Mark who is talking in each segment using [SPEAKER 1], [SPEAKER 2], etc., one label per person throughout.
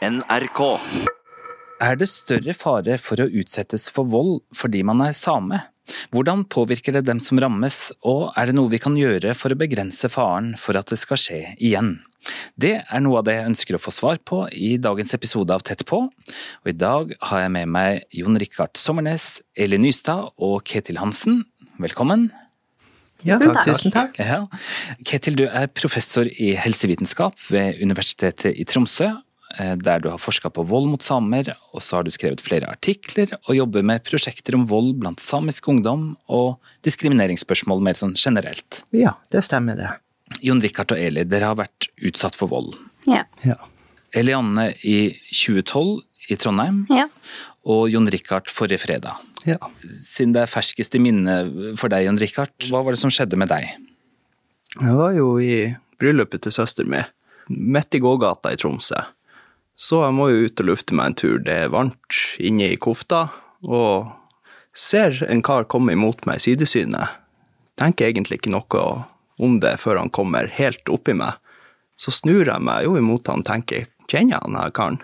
[SPEAKER 1] NRK.
[SPEAKER 2] Er det større fare for å utsettes for vold fordi man er same? Hvordan påvirker det dem som rammes, og er det noe vi kan gjøre for å begrense faren for at det skal skje igjen? Det er noe av det jeg ønsker å få svar på i dagens episode av Tett på, og i dag har jeg med meg Jon Rikard Sommernes, Eli Nystad og Ketil Hansen. Velkommen.
[SPEAKER 3] Ja, takk, tusen takk.
[SPEAKER 2] Ja. Ketil, du er professor i helsevitenskap ved Universitetet i Tromsø, der du har forska på vold mot samer, og så har du skrevet flere artikler og jobber med prosjekter om vold blant samisk ungdom og diskrimineringsspørsmål mer sånn generelt.
[SPEAKER 3] Ja, det stemmer det.
[SPEAKER 2] Jon Rikard og Eli, dere har vært utsatt for vold.
[SPEAKER 4] Ja.
[SPEAKER 3] Ja.
[SPEAKER 2] Elianne i 2012 i Trondheim,
[SPEAKER 4] ja.
[SPEAKER 2] og Jon Rikard forrige fredag.
[SPEAKER 3] ja.
[SPEAKER 2] Siden det er ferskest i minne for deg, Jon Rikard, hva var det som skjedde med deg?
[SPEAKER 3] Jeg var jo i bryllupet til søster mi, midt i gågata i Tromsø. Så jeg må jo ut og lufte meg en tur. Det er varmt inne i kofta, og ser en kar komme imot meg i sidesynet. Tenker egentlig ikke noe om det før han kommer helt oppi meg. Så snur jeg meg jo imot han, tenker kjenner jeg han her karen?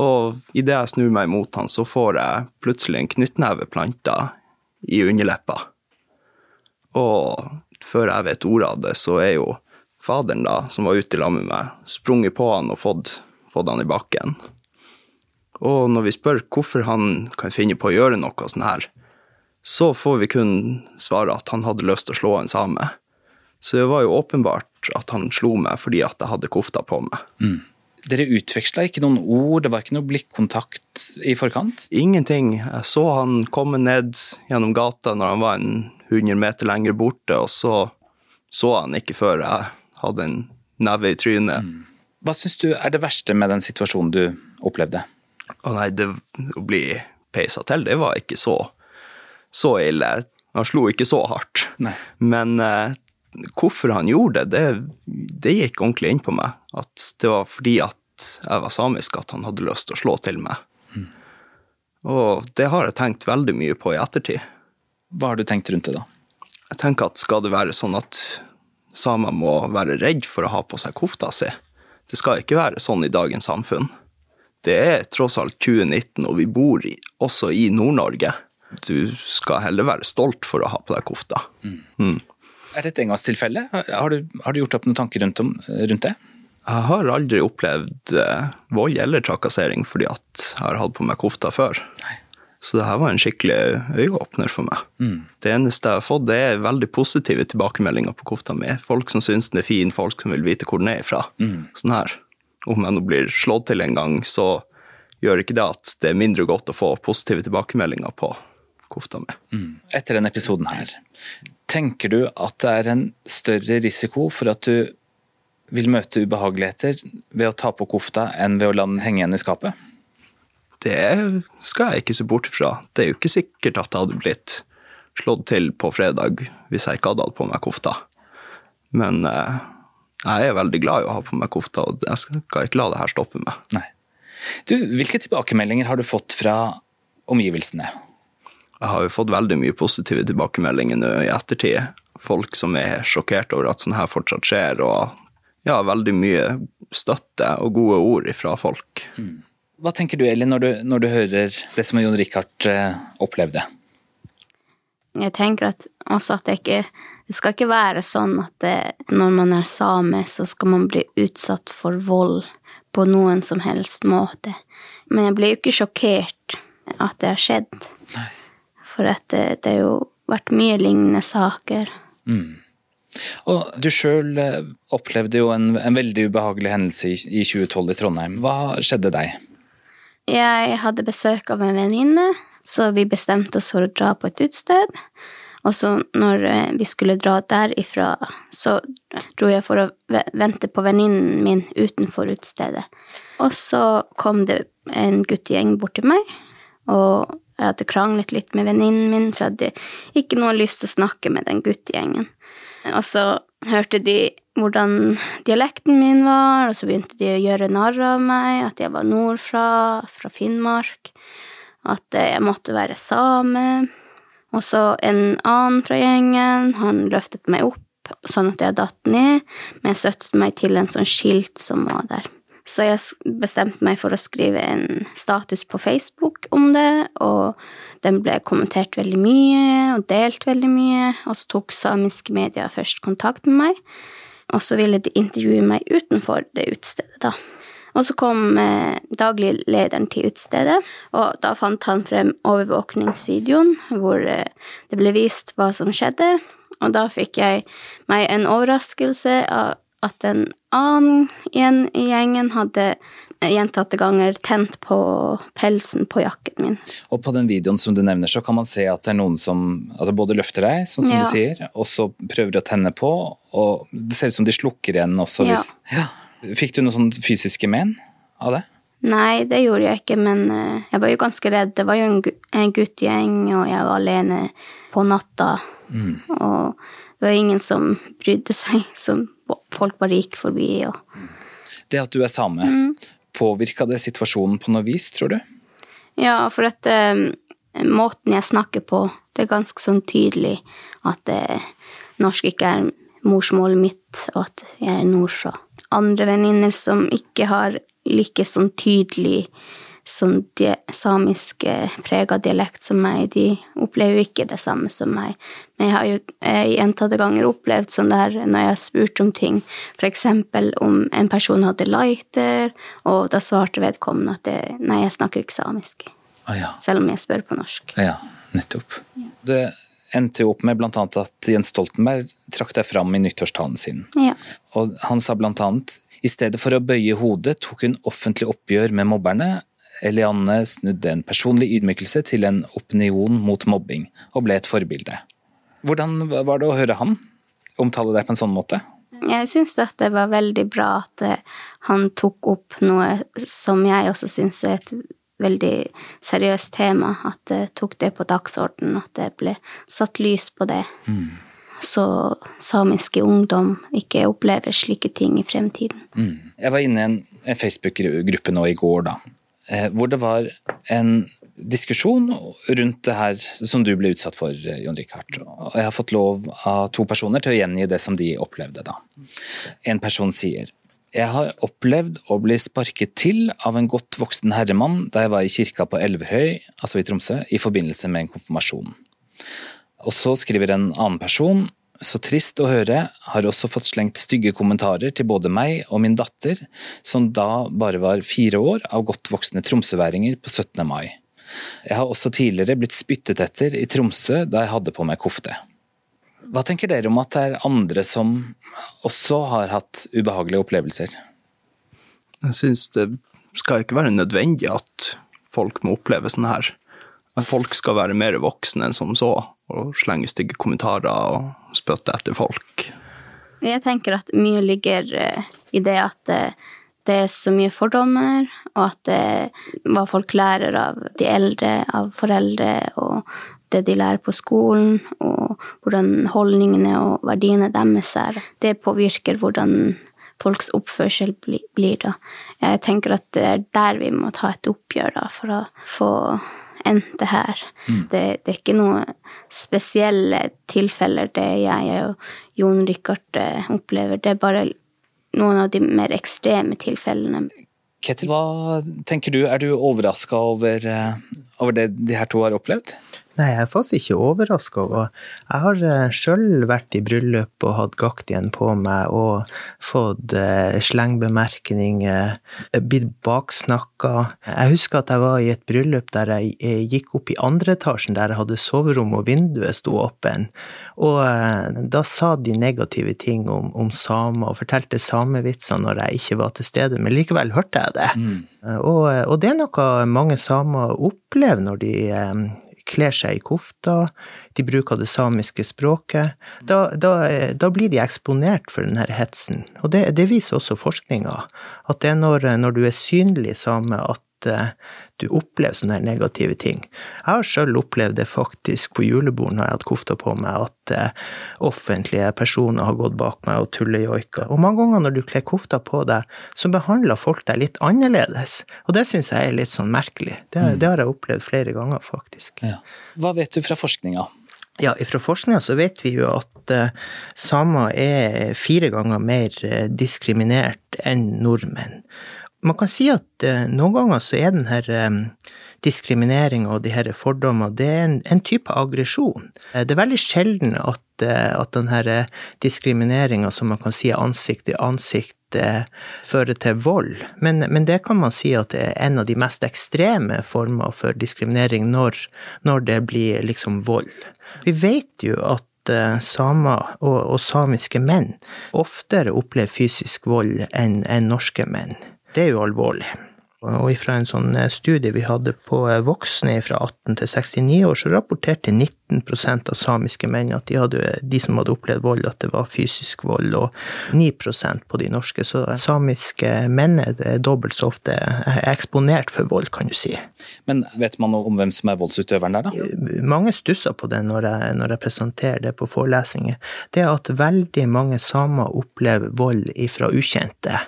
[SPEAKER 3] Og idet jeg snur meg imot han, så får jeg plutselig en knyttneve planta i underleppa. Og før jeg vet ordet av det, så er jo faderen da, som var ute i lag med meg, sprunget på han og fått, fått han i bakken. Og når vi spør hvorfor han kan finne på å gjøre noe sånn her, så får vi kun svare at han hadde lyst til å slå en same. Så det var jo åpenbart at han slo meg fordi at jeg hadde kofta på meg.
[SPEAKER 2] Dere utveksla ikke noen ord, det var ikke noe blikkontakt i forkant?
[SPEAKER 3] Ingenting. Jeg så han komme ned gjennom gata når han var en 100 meter lenger borte, og så så han ikke før jeg hadde en neve i trynet.
[SPEAKER 2] Hva syns du er det verste med den situasjonen du opplevde?
[SPEAKER 3] Å nei, det å bli peisa til, det var ikke så, så ille. Han slo ikke så hardt.
[SPEAKER 2] Nei.
[SPEAKER 3] Men eh, hvorfor han gjorde det, det, det gikk ordentlig inn på meg. At det var fordi at jeg var samisk at han hadde lyst til å slå til meg. Og det har jeg tenkt veldig mye på i ettertid.
[SPEAKER 2] Hva har du tenkt rundt det, da?
[SPEAKER 3] Jeg tenker at skal det være sånn at samer må være redd for å ha på seg kofta si? Det skal ikke være sånn i dagens samfunn. Det er tross alt 2019, og vi bor i, også i Nord-Norge. Du skal heller være stolt for å ha på deg kofta.
[SPEAKER 2] Er det et engangstilfelle? Har du, har du gjort opp noen tanker rundt, om, rundt det?
[SPEAKER 3] Jeg har aldri opplevd eh, vold eller trakassering fordi at jeg har hatt på meg kofta før. Så det her var en skikkelig øyeåpner for meg. Det eneste jeg har fått, det er veldig positive tilbakemeldinger på kofta mi. Folk som syns den er fin, folk som vil vite hvor den er ifra. Sånn her. Om jeg nå blir slått til en gang, så gjør ikke det at det er mindre godt å få positive tilbakemeldinger på kofta mi.
[SPEAKER 2] Etter denne episoden her, tenker du at det er en større risiko for at du vil møte ubehageligheter ved å ta på kofta enn ved å la den henge igjen i skapet?
[SPEAKER 3] Det skal jeg ikke se bort fra. Det er jo ikke sikkert at jeg hadde blitt slått til på fredag hvis jeg ikke hadde hatt på meg kofta. Men eh, jeg er veldig glad i å ha på meg kofta, og jeg skal ikke la det her stoppe meg.
[SPEAKER 2] Nei. Du, hvilke tilbakemeldinger har du fått fra omgivelsene?
[SPEAKER 3] Jeg har jo fått veldig mye positive tilbakemeldinger nå i ettertid. Folk som er sjokkert over at sånn her fortsatt skjer, og ja, veldig mye støtte og gode ord fra folk.
[SPEAKER 2] Hva tenker du, Elin, når du, når du hører det som Jon Rikard eh, opplevde?
[SPEAKER 4] Jeg tenker at også at det ikke Det skal ikke være sånn at det, når man er same, så skal man bli utsatt for vold på noen som helst måte. Men jeg blir jo ikke sjokkert at det har skjedd. For at det, det har jo vært mye lignende saker.
[SPEAKER 2] Og du sjøl opplevde jo en, en veldig ubehagelig hendelse i, i 2012 i Trondheim. Hva skjedde deg?
[SPEAKER 4] Jeg hadde besøk av en venninne, så vi bestemte oss for å dra på et utested. Og så når eh, vi skulle dra derifra, så dro jeg for å vente på venninnen min utenfor utestedet. Og så kom det en guttegjeng bort til meg, og jeg hadde kranglet litt med venninnen min, så jeg hadde ikke noe lyst til å snakke med den guttegjengen. Og så hørte de hvordan dialekten min var, og så begynte de å gjøre narr av meg, at jeg var nordfra, fra Finnmark, at jeg måtte være same. Og så en annen fra gjengen, han løftet meg opp sånn at jeg datt ned, men jeg støttet meg til en sånn skilt som var der. Så jeg bestemte meg for å skrive en status på Facebook om det, og den ble kommentert veldig mye og delt veldig mye, og så tok samiske medier først kontakt med meg, og så ville de intervjue meg utenfor det utestedet, da. Og så kom eh, daglig til utestedet, og da fant han frem overvåkningsvideoen hvor eh, det ble vist hva som skjedde, og da fikk jeg meg en overraskelse av at en annen igjen i gjengen hadde gjentatte ganger tent på pelsen på jakken min.
[SPEAKER 2] Og på den videoen som du nevner, så kan man se at det er noen som altså både løfter deg, sånn som
[SPEAKER 4] Ja.
[SPEAKER 2] du sier, og så prøver å tenne på, og det ser ut som de slukker igjen også.
[SPEAKER 4] Ja.
[SPEAKER 2] Hvis, ja. Fikk du noen sånne fysiske men av det?
[SPEAKER 4] Nei, det gjorde jeg ikke, men eh, jeg var jo ganske redd. Det var jo en, en guttegjeng, og jeg var alene på natta. Og det var ingen som brydde seg, som folk bare gikk forbi. Og
[SPEAKER 2] Det at du er same, påvirka det situasjonen på noe vis, tror du?
[SPEAKER 4] Ja, for at um, måten jeg snakker på, det er ganske sånn tydelig at uh, norsk ikke er morsmålet mitt, og at jeg er nordfra. Andre venninner som ikke har like sånn tydelig sånn de, samisk eh, prega dialekt som meg, de opplever jo ikke det samme som meg. Men jeg har jo eh, gjentatte ganger opplevd sånn der når jeg har spurt om ting, eksempel om en person hadde lighter, og da svarte vedkommende at det, nei, jeg snakker ikke samisk
[SPEAKER 2] Ah, ja.
[SPEAKER 4] selv om jeg spør på norsk.
[SPEAKER 2] ja, nettopp. Det endte jo opp med annet at Jens Stoltenberg trakk deg fram i nyttårstalen sin.
[SPEAKER 4] Ja.
[SPEAKER 2] Og han sa annet i stedet for å bøye hodet tok hun offentlig oppgjør med mobberne. Elianne snudde en personlig ydmykelse til en opinion mot mobbing, og ble et forbilde. Hvordan var det å høre han omtale deg på en sånn måte?
[SPEAKER 4] Jeg syns at det var veldig bra at eh, han tok opp noe som jeg også syns er et veldig seriøst tema. At det tok det på dagsordenen, at det ble satt lys på det. Så samiske ungdom ikke opplever slike ting i fremtiden.
[SPEAKER 2] Jeg var inne i en, Facebook-gruppe nå i går, da, eh, hvor det var en diskusjon rundt det her som du ble utsatt for, eh, Jon Rikard. Og jeg har fått lov av to personer til å gjengi det som de opplevde da. En person sier jeg har opplevd å bli sparket til av en godt voksen herremann da jeg var i kirka på Elverhøy, altså i Tromsø, i forbindelse med en konfirmasjon. Og så skriver en annen person så trist å høre, har også fått slengt stygge kommentarer til både meg og min datter, som da bare var fire år, av godt voksne tromsøværinger på 17. mai. Jeg har også tidligere blitt spyttet etter i Tromsø da jeg hadde på meg kofte. Hva tenker dere om at det er andre som også har hatt ubehagelige opplevelser?
[SPEAKER 3] Jeg syns det skal ikke være nødvendig at folk må oppleve sånn her. Folk skal være mer voksne enn som så, og slenge stygge kommentarer og spytte etter folk.
[SPEAKER 4] Jeg tenker at mye ligger eh, i det at eh, det er så mye fordommer, og at eh, hva folk lærer av de eldre, av foreldre, og det de lærer på skolen, og hvordan holdningene og verdiene deres er, det påvirker hvordan folks oppførsel blir, blir da. Jeg tenker at det er der vi må ta et oppgjør da, for å få endt det her. Det, det er ikke noen spesielle tilfeller det jeg og Jon Rikard eh, opplever. Det er bare noen av de mer ekstreme tilfellene.
[SPEAKER 2] Ketil, hva tenker du? Er du overraska over, eh, over det de her to har opplevd?
[SPEAKER 1] Nei, jeg er faktisk ikke overraska. Jeg har sjøl vært i bryllup og hatt gaktien på meg og fått eh, slengbemerkninger, eh, blitt baksnakka. Jeg husker at jeg var i et bryllup der jeg eh, gikk opp i andre etasjen, der jeg hadde soverom og vinduet sto åpen. Og eh, da sa de negative ting om, om samer og fortalte samevitser når jeg ikke var til stede, men likevel hørte jeg det. Mm. Og, og det er noe mange samer opplever når de eh, kler seg i kofta, de bruker det samiske språket. Da, da, da blir de eksponert for denne hetsen. Og det, det viser også forskninga, at det er når, når du er synlig same at eh, du opplever sånne negative ting. Jeg har sjøl opplevd det faktisk på julebord når jeg har hatt kofta på meg, at eh, offentlige personer har gått bak meg og tullejoika. Og mange ganger når du kler kofta på deg, så behandler folk deg litt annerledes. Og det syns jeg er litt sånn merkelig. Det, det har jeg opplevd flere ganger, faktisk.
[SPEAKER 2] Ja. Hva vet du fra forskninga?
[SPEAKER 1] Ja, fra forskninga så vet vi jo at eh, samer er fire ganger mer diskriminert enn nordmenn. Man kan si at eh, noen ganger så er den her eh, diskrimineringa og de her fordommene, det er en, en type aggresjon. Eh, det er veldig sjelden at, at den her diskrimineringa som man kan si er ansikt til ansikt, fører til vold. Men, men det kan man si at det er en av de mest ekstreme former for diskriminering når, når det blir liksom vold. Vi vet jo at samer og, og samiske menn oftere opplever fysisk vold enn enn norske menn. Det er jo alvorlig. Og fra en sånn eh, studie vi hadde på eh, voksne fra 18 til 69 år, så rapporterte 19% av samiske menn at de, hadde, de som hadde opplevd vold, at det var fysisk vold, og 9% på de norske. Så samiske menn er dobbelt så ofte eh, eksponert for vold, kan du si.
[SPEAKER 2] Men vet man noe om hvem som er voldsutøveren der, da?
[SPEAKER 1] Mange stusser på det når jeg, når jeg presenterer det på forelesninger. Det er at veldig mange samer opplever vold ifra ukjente.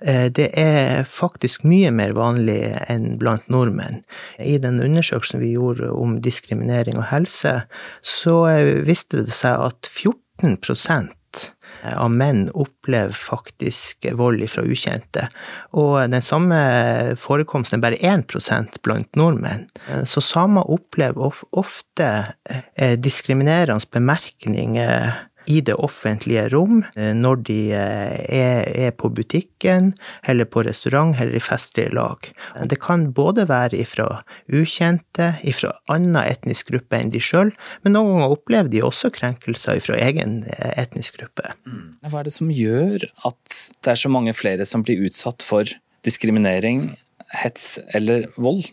[SPEAKER 1] Eh, det er faktisk mye mer vanlig enn blant nordmenn. I den undersøkelsen vi gjorde om diskriminering og helse, så eh, viste det seg at 14% av menn opplever faktisk vold fra ukjente. Og den samme forekomsten er bare 1 blant nordmenn. Eh, så samer opplever ofte diskriminerende bemerkninger i det offentlige rom, eh, når de eh, er, på butikken, eller på restaurant, eller i festlige lag. Det kan både være ifra ukjente, ifra annen etnisk gruppe enn de sjøl, men noen ganger opplever de også krenkelser ifra egen eh, etnisk gruppe.
[SPEAKER 2] Mm. Hva er det som gjør at det er så mange flere som blir utsatt for diskriminering, hets eller vold?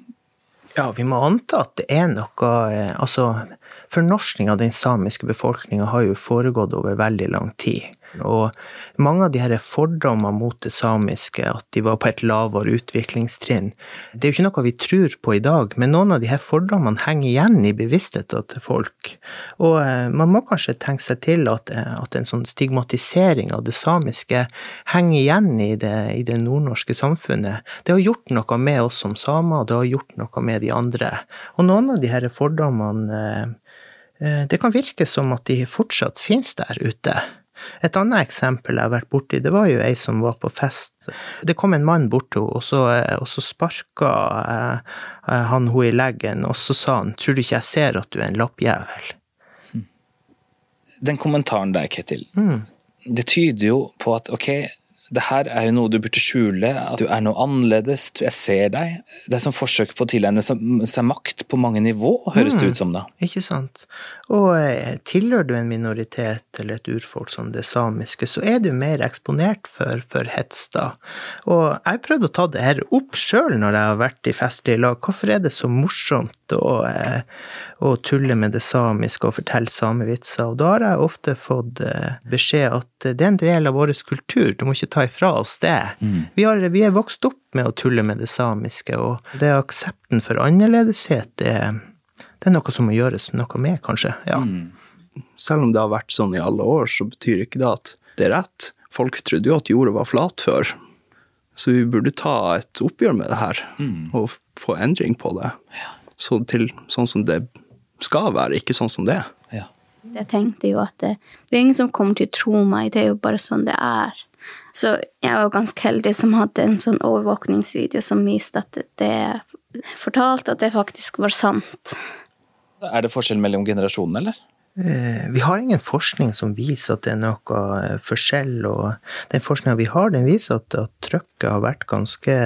[SPEAKER 1] Ja, vi må anta at det er noe Altså, fornorskning av den samiske befolkninga har jo foregått over veldig lang tid. Og mange av de her fordommene mot det samiske, at de var på et lavere utviklingstrinn, det er jo ikke noe vi tror på i dag, men noen av de her fordommene henger igjen i bevisstheten til folk. Og eh, man må kanskje tenke seg til at, eh, at en sånn stigmatisering av det samiske henger igjen i det, i det nordnorske samfunnet. Det har gjort noe med oss som samer, og det har gjort noe med de andre. Og noen av de her fordommene eh, det kan virke som at de fortsatt finnes der ute. Et annet eksempel jeg har vært borti, det var jo ei som var på fest. Det kom en mann bort til henne, og så, eh, og så sparka eh, han henne i leggen, og så sa han 'tror du ikke jeg ser at du er en lappjævel'?
[SPEAKER 2] Den kommentaren der, Ketil, mm. det tyder jo på at ok, det her er jo noe du burde skjule, at du er noe annerledes, jeg ser deg. Det er som forsøk på å tilegne seg makt på mange nivå, høres det ut som da.
[SPEAKER 1] Mm, ikke sant. Og eh, tilhører du en minoritet eller et urfolk som det samiske, så er du mer eksponert for, for hets da. Og jeg prøvde å ta det her opp sjøl når jeg har vært i festlige lag. Hvorfor er det så morsomt å, eh, å tulle med det samiske og fortelle samevitser? Og da har jeg ofte fått eh, beskjed at det er en del av vår kultur, du må ikke ta ifra oss det. Mm. Vi, har, vi, er vokst opp med å tulle med det samiske, og det aksepten for annerledeshet, det, det er noe som må gjøres noe med, kanskje. Ja. Mm.
[SPEAKER 3] Selv om det har vært sånn i alle år, så betyr ikke det at det er rett. Folk trodde jo at jorda var flat før. Så vi burde ta et oppgjør med det her, mm. og få endring på det. Ja. Så til sånn som det skal være, ikke sånn som det er. Ja.
[SPEAKER 4] Jeg tenkte jo at det, det, er ingen som kommer til å tro meg, det er jo bare sånn det er. Så jeg var ganske heldig som hadde en sånn overvåkningsvideo som viste at det fortalte at det faktisk var sant.
[SPEAKER 2] Er det forskjell mellom generasjonene, eller?
[SPEAKER 1] Eh, vi har ingen forskning som viser at det er noe eh, forskjell, og den forskninga vi har, den viser at, at trøkket har vært ganske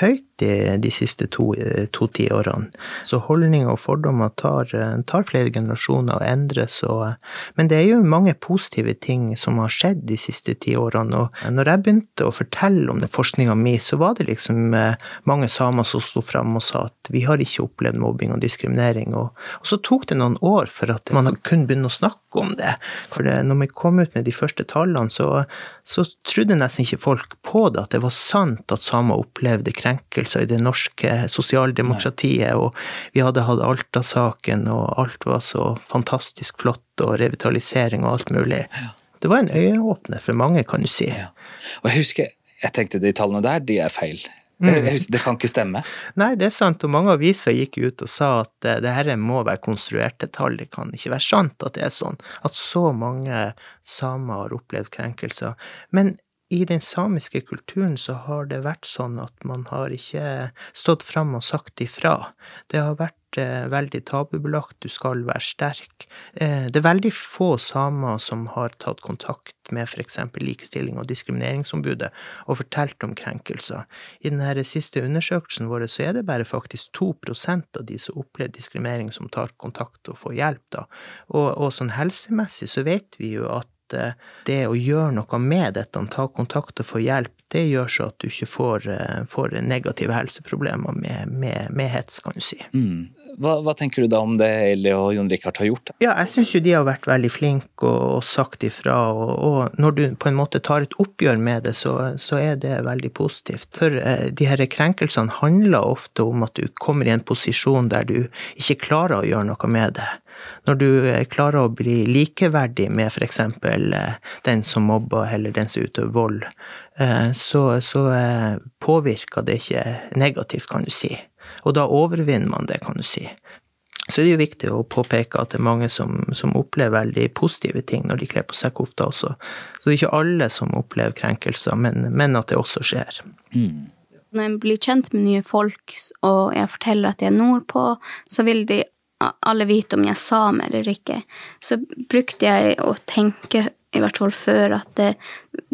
[SPEAKER 1] høyt de, de siste to, to tiårene. Så holdninger og fordommer tar, tar, flere generasjoner og endres, og, men det er jo mange positive ting som har skjedd de siste ti årene. Og når jeg begynte å fortelle om forskninga mi, så var det liksom eh, mange samer som sto fram og sa at vi har ikke opplevd mobbing og diskriminering. Og, og så tok det noen år for at man kunne begynne å snakke om det. For det, når vi kom ut med de første tallene, så, så trodde nesten ikke folk på det, at det var sant at samer opplevde krenkelser i det norske sosialdemokratiet, og vi hadde hatt Alta-saken, og alt var så fantastisk flott, og revitalisering og alt mulig. Det var en øyeåpner for mange, kan du si. Ja.
[SPEAKER 2] Og jeg husker, jeg tenkte de tallene der, de er feil. Mm. Det kan ikke stemme?
[SPEAKER 1] Nei, det er sant, og mange aviser gikk ut og sa at det her må være konstruerte tall, det kan ikke være sant at det er sånn. At så mange samer har opplevd krenkelser. Men i den samiske kulturen så har det vært sånn at man har ikke stått fram og sagt ifra. Det har vært eh, veldig tabubelagt, du skal være sterk. Eh, det er veldig få samer som har tatt kontakt med f.eks. Likestilling- og diskrimineringsombudet og fortalt om krenkelser. I denne siste undersøkelsen vår så er det bare faktisk 2% av de som opplever diskriminering, som tar kontakt og får hjelp, da. Og, og sånn helsemessig så vet vi jo at eh, det å gjøre noe med dette, ta kontakt og få hjelp, det gjør så at du ikke får, eh, får negative helseproblemer med, med, med hets, kan du si.
[SPEAKER 2] Mm. Hva, hva, tenker du da om det Eli og Jon Rikard har gjort?
[SPEAKER 1] Ja, jeg syns jo de har vært veldig flinke og, og sagt ifra. Og, og, når du på en måte tar et oppgjør med det, så, så er det veldig positivt. For eh, de her krenkelsene handler ofte om at du kommer i en posisjon der du ikke klarer å gjøre noe med det. Når du eh, klarer å bli likeverdig med f.eks. Eh, den som mobber eller den som utøver vold, eh, så, så påvirker det ikke negativt, kan du si. Og da overvinner man det, kan du si. Så det er jo viktig å påpeke at det er mange som, som opplever veldig positive ting når de kler på seg kofta også. Så det er ikke alle som opplever krenkelser, men, men at det også skjer. Mm.
[SPEAKER 4] Når jeg blir kjent med nye folk, og jeg forteller at jeg er nordpå, så vil de alle vite om jeg er same eller ikke. Så brukte jeg å tenke, i hvert fall før, at det,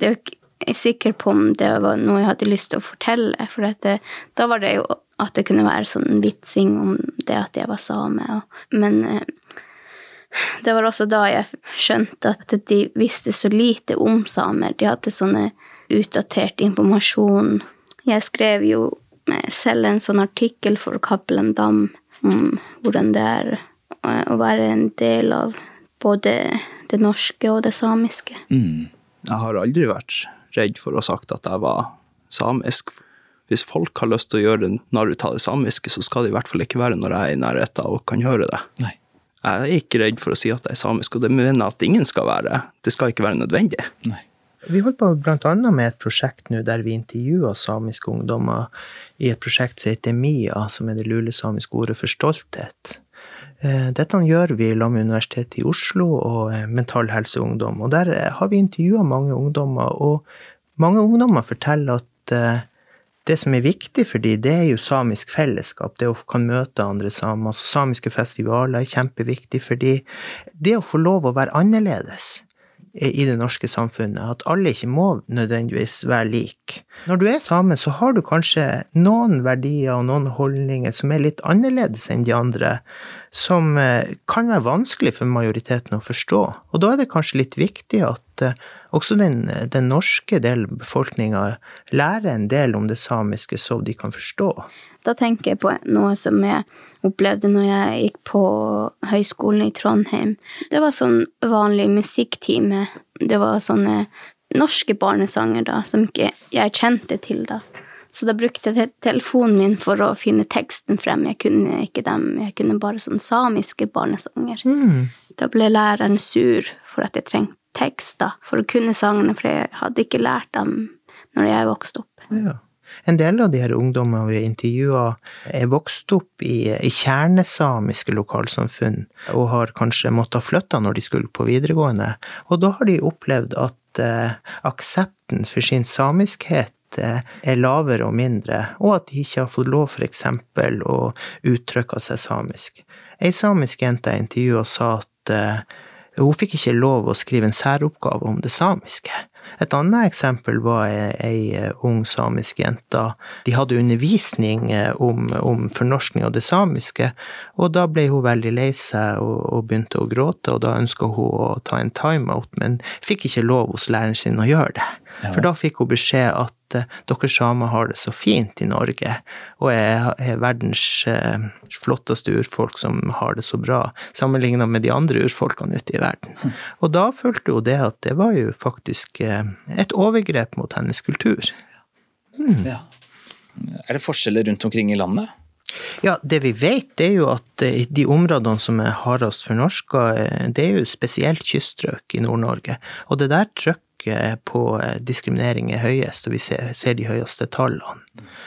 [SPEAKER 4] det jeg er sikker på om det var noe jeg hadde lyst til å fortelle. For det, da var det jo at det kunne være sånn vitsing om det at jeg var same. Men eh, det var også da jeg skjønte at de visste så lite om samer. De hadde sånne utdatert informasjon. Jeg skrev jo selv en sånn artikkel for Cappelen Dam om hvordan det er å være en del av både det norske og det samiske.
[SPEAKER 3] Mm. Jeg har aldri vært redd for å ha sagt at jeg var samisk. Hvis folk har lyst til å gjøre narr av det samiske, så skal det i hvert fall ikke være når jeg er i nærheten og kan høre det.
[SPEAKER 2] Nei.
[SPEAKER 3] Jeg er ikke redd for å si at jeg er samisk, og det mener jeg at ingen skal være. Det skal ikke være nødvendig.
[SPEAKER 2] Nei.
[SPEAKER 1] Vi holder på bl.a. med et prosjekt nå der vi intervjuer samiske ungdommer i et prosjekt som heter MIA, som er det lulesamiske ordet for stolthet. Eh, dette gjør vi sammen med Universitetet i Oslo og eh, Mental Helse Ungdom. Og der eh, har vi intervjua mange ungdommer, og mange ungdommer forteller at det som er viktig for dem, det er jo samisk fellesskap. Det å kan møte andre samer. Altså, samiske festivaler er kjempeviktig for dem. Det å få lov å være annerledes i det norske samfunnet. At alle ikke må nødvendigvis være like. Når du er same, så har du kanskje noen verdier og noen holdninger som er litt annerledes enn de andre, som eh, kan være vanskelig for majoriteten å forstå. Og da er det kanskje litt viktig at eh, også den, den norske delen av befolkninga lærer en del om det samiske, så de kan forstå.
[SPEAKER 4] Da tenker jeg på noe som jeg opplevde når jeg gikk på høyskolen i Trondheim. Det var sånn vanlig musikktime. Det var sånne norske barnesanger da, som ikke jeg kjente til da. Så da brukte jeg telefonen min for å finne teksten frem. Jeg kunne ikke dem, jeg kunne bare sånne samiske barnesanger. Mm. Da ble læreren sur for at jeg trengte tekster for å kunne sangene, for jeg hadde ikke lært dem når jeg vokste opp.
[SPEAKER 1] Ja. En del av de her ungdommene vi intervjua, er vokst opp i, i, kjernesamiske lokalsamfunn, og har kanskje måttet flytte når de skulle på videregående. Og da har de opplevd at eh, aksepten for sin samiskhet eh, er lavere og mindre, og at de ikke har fått lov f.eks. å uttrykke seg samisk. Ei samisk jente jeg intervjua, sa at eh, hun fikk ikke lov å skrive en særoppgave om det samiske. Et annet eksempel var ei, eh, ung samisk jente. De hadde undervisning eh, om, om fornorskning av det samiske, og da ble hun veldig lei seg og, og begynte å gråte, og da ønska hun å ta en timeout, men fikk ikke lov hos læreren sin å gjøre det. For da fikk hun beskjed at uh, dere samer har det så fint i Norge, og er, er verdens uh, flotteste urfolk som har det så bra, sammenligna med de andre urfolkene ute i verden. Mm. Og da følte hun det at det var jo faktisk uh, et overgrep mot hennes kultur.
[SPEAKER 2] Mm. Ja. Er det forskjeller rundt omkring i landet?
[SPEAKER 1] Ja, det vi vet, det er jo at de områdene som er hardest fornorska, det er jo spesielt kyststrøk i Nord-Norge. Og det der trykket på eh, diskriminering er høyest, og vi ser, de høyeste tallene.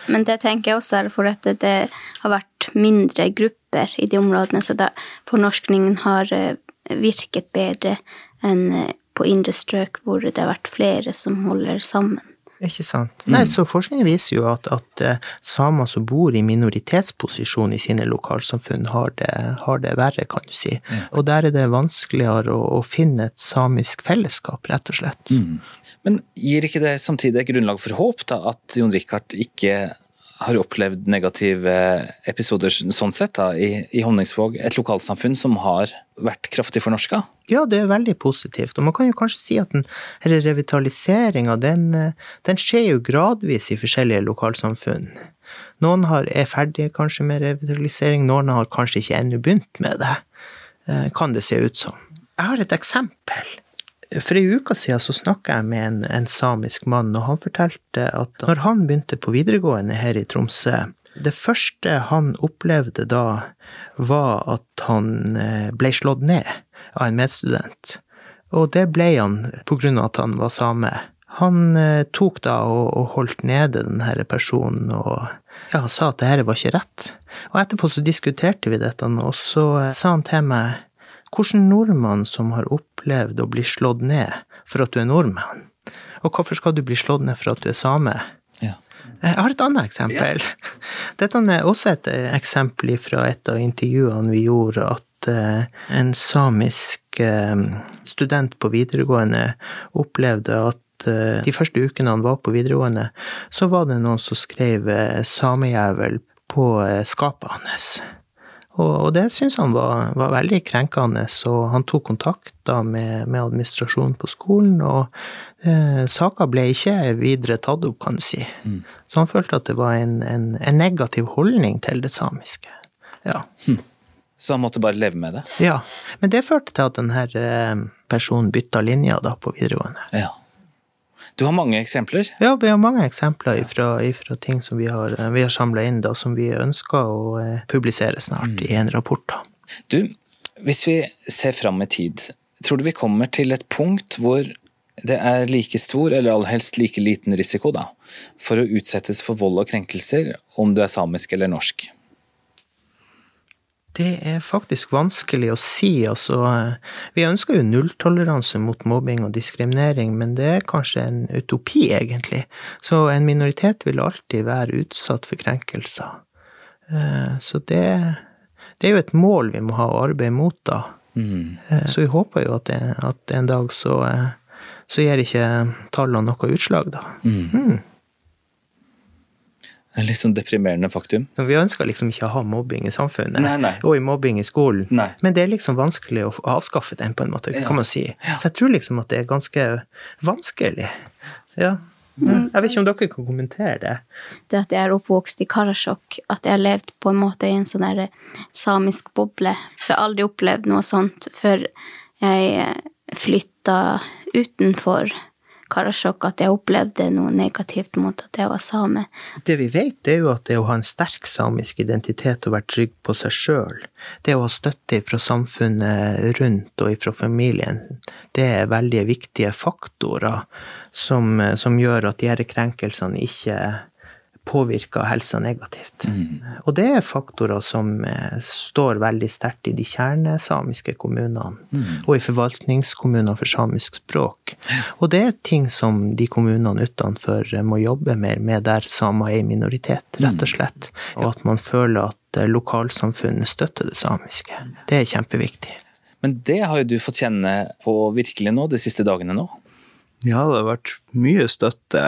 [SPEAKER 4] Men det tenker jeg også er for at det har vært mindre grupper i de områdene, så da fornorskningen har eh, virket bedre enn eh, på indre strøk hvor det har vært flere som holder sammen.
[SPEAKER 1] Ikke sant. Nei, så forskningen viser jo at, at eh, samer som bor i minoritetsposisjon i sine lokalsamfunn, har det, har det verre, kan du si. Og der er det vanskeligere å, å finne et samisk fellesskap, rett og slett.
[SPEAKER 2] Men gir ikke det samtidig et grunnlag for håp, da, at Jon Rikard ikke har opplevd negative episoder sånn sett da, i, i Honningsvåg, et lokalsamfunn som har vært kraftig fornorska?
[SPEAKER 1] Ja, det er veldig positivt. Og man kan jo kanskje si at den revitaliseringa, den, den skjer jo gradvis i forskjellige lokalsamfunn. Noen har, er ferdige kanskje med revitalisering, noen har kanskje ikke ennå begynt med det, eh, kan det se ut som. Jeg har et eksempel. For ei uke siden så snakka jeg med en, en, samisk mann, og han fortalte at når han begynte på videregående her i Tromsø, det første han opplevde da, var at han eh, ble slått ned av en medstudent. Og det ble han på grunn av at han var same. Han eh, tok da og, og holdt nede denne personen og ja, sa at det her var ikke rett. Og etterpå så diskuterte vi dette, og så eh, sa han til meg hvordan nordmann som har opplevd å bli slått ned for at du er nordmann? Og hvorfor skal du bli slått ned for at du er same?
[SPEAKER 2] Ja.
[SPEAKER 1] Jeg har et annet eksempel. Ja. Dette er også et eksempel fra et av intervjuene vi gjorde, at eh, en samisk eh, student på videregående opplevde at eh, de første ukene han var på videregående, så var det noen som skrev samejævel på skapet hans. Og, det syntes han var, var, veldig krenkende, så han tok kontakt da med, med administrasjonen på skolen, og eh, saka ble ikke videre tatt opp, kan du si. Mm. Så han følte at det var en, en, en negativ holdning til det samiske. Ja. Hm.
[SPEAKER 2] Så han måtte bare leve med det?
[SPEAKER 1] Ja. Men det førte til at denne eh, personen bytta linja da på videregående.
[SPEAKER 2] Ja. Du har mange eksempler?
[SPEAKER 1] Ja, vi har mange eksempler ifra, ifra ting som vi har, vi har samla inn, da, som vi ønsker å eh, publisere snart mm. i en rapport. Da.
[SPEAKER 2] Du, hvis vi ser fram i tid, tror du vi kommer til et punkt hvor det er like stor, eller aller helst like liten risiko, da, for å utsettes for vold og krenkelser om du er samisk eller norsk?
[SPEAKER 1] Det er faktisk vanskelig å si. Altså, vi ønsker jo nulltoleranse mot mobbing og diskriminering, men det er kanskje en utopi, egentlig. Så en minoritet vil alltid være utsatt for krenkelser. Eh, så det, det er jo et mål vi må ha å arbeide mot, da. Mm. Eh, så vi håper jo at, det, at en dag så, eh, så gir ikke tallene noe utslag, da. Mm. Mm.
[SPEAKER 2] Litt sånn deprimerende faktum.
[SPEAKER 1] Så vi ønsker liksom ikke å ha mobbing i samfunnet,
[SPEAKER 2] nei, nei.
[SPEAKER 1] og i mobbing i skolen.
[SPEAKER 2] Nei.
[SPEAKER 1] Men det er liksom vanskelig å avskaffe den, på en måte, kan man si. Ja. Så jeg tror liksom at det er ganske vanskelig. Ja. Mm. Jeg vet ikke om dere kan kommentere det?
[SPEAKER 4] Det at jeg er oppvokst i Karasjok, at jeg har levd på en måte i en sånn der samisk boble. Så jeg har aldri opplevd noe sånt før jeg flytta utenfor Karasjok at jeg opplevde noe negativt mot at jeg var same.
[SPEAKER 1] Det vi vet, det er jo at det å ha en sterk samisk identitet og være trygg på seg sjøl, det å ha støtte fra samfunnet rundt og fra familien, det er veldig viktige faktorer som, som gjør at de disse krenkelsene ikke påvirker helsa negativt. Mm. Og det er faktorer som eh, står veldig sterkt i de kjernesamiske kommunene, mm. og i forvaltningskommuner for samisk språk. Og det er ting som de kommunene utenfor må jobbe mer med der samer er i minoritet, rett og mm. slett. Og at man føler at eh, lokalsamfunnet støtter det samiske. Det er kjempeviktig.
[SPEAKER 2] Men det har jo du fått kjenne på virkelig nå, de siste dagene nå?
[SPEAKER 3] Ja, det har vært mye støtte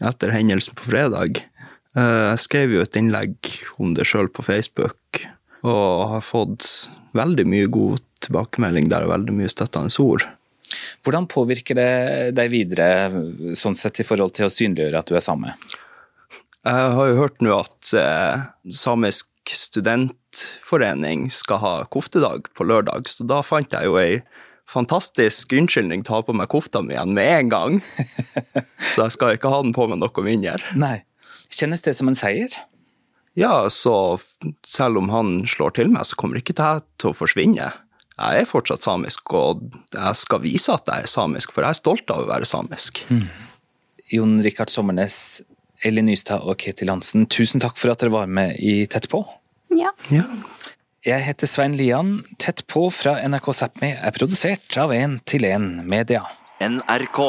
[SPEAKER 3] etter hendelsen på fredag. Eh, jeg skrev jo et innlegg om det sjøl på Facebook, og har fått veldig mye god tilbakemelding der og veldig mye støttende ord.
[SPEAKER 2] Hvordan påvirker det deg videre, sånn sett i forhold til å synliggjøre at du er same?
[SPEAKER 3] Jeg har jo hørt nå at eh, Samisk studentforening skal ha koftedag på lørdag, så da fant jeg jo ei fantastisk unnskyldning til å ha på meg kofta mi igjen med en gang. så jeg skal ikke ha den på meg noe mindre.
[SPEAKER 2] Nei. Kjennes det som en seier?
[SPEAKER 3] Ja, så selv om han slår til meg, så kommer ikke det til å forsvinne. Jeg er fortsatt samisk, og jeg skal vise at jeg er samisk, for jeg er stolt av å være samisk. Mm.
[SPEAKER 2] Jon Rikard Sommernes, Elin Nystad og Ketil Hansen, tusen takk for at dere var med i Tett på.
[SPEAKER 4] Ja.
[SPEAKER 3] ja.
[SPEAKER 2] Jeg heter Svein Lian. Tett på fra NRK Sápmi er produsert av En til En Media.
[SPEAKER 5] NRK.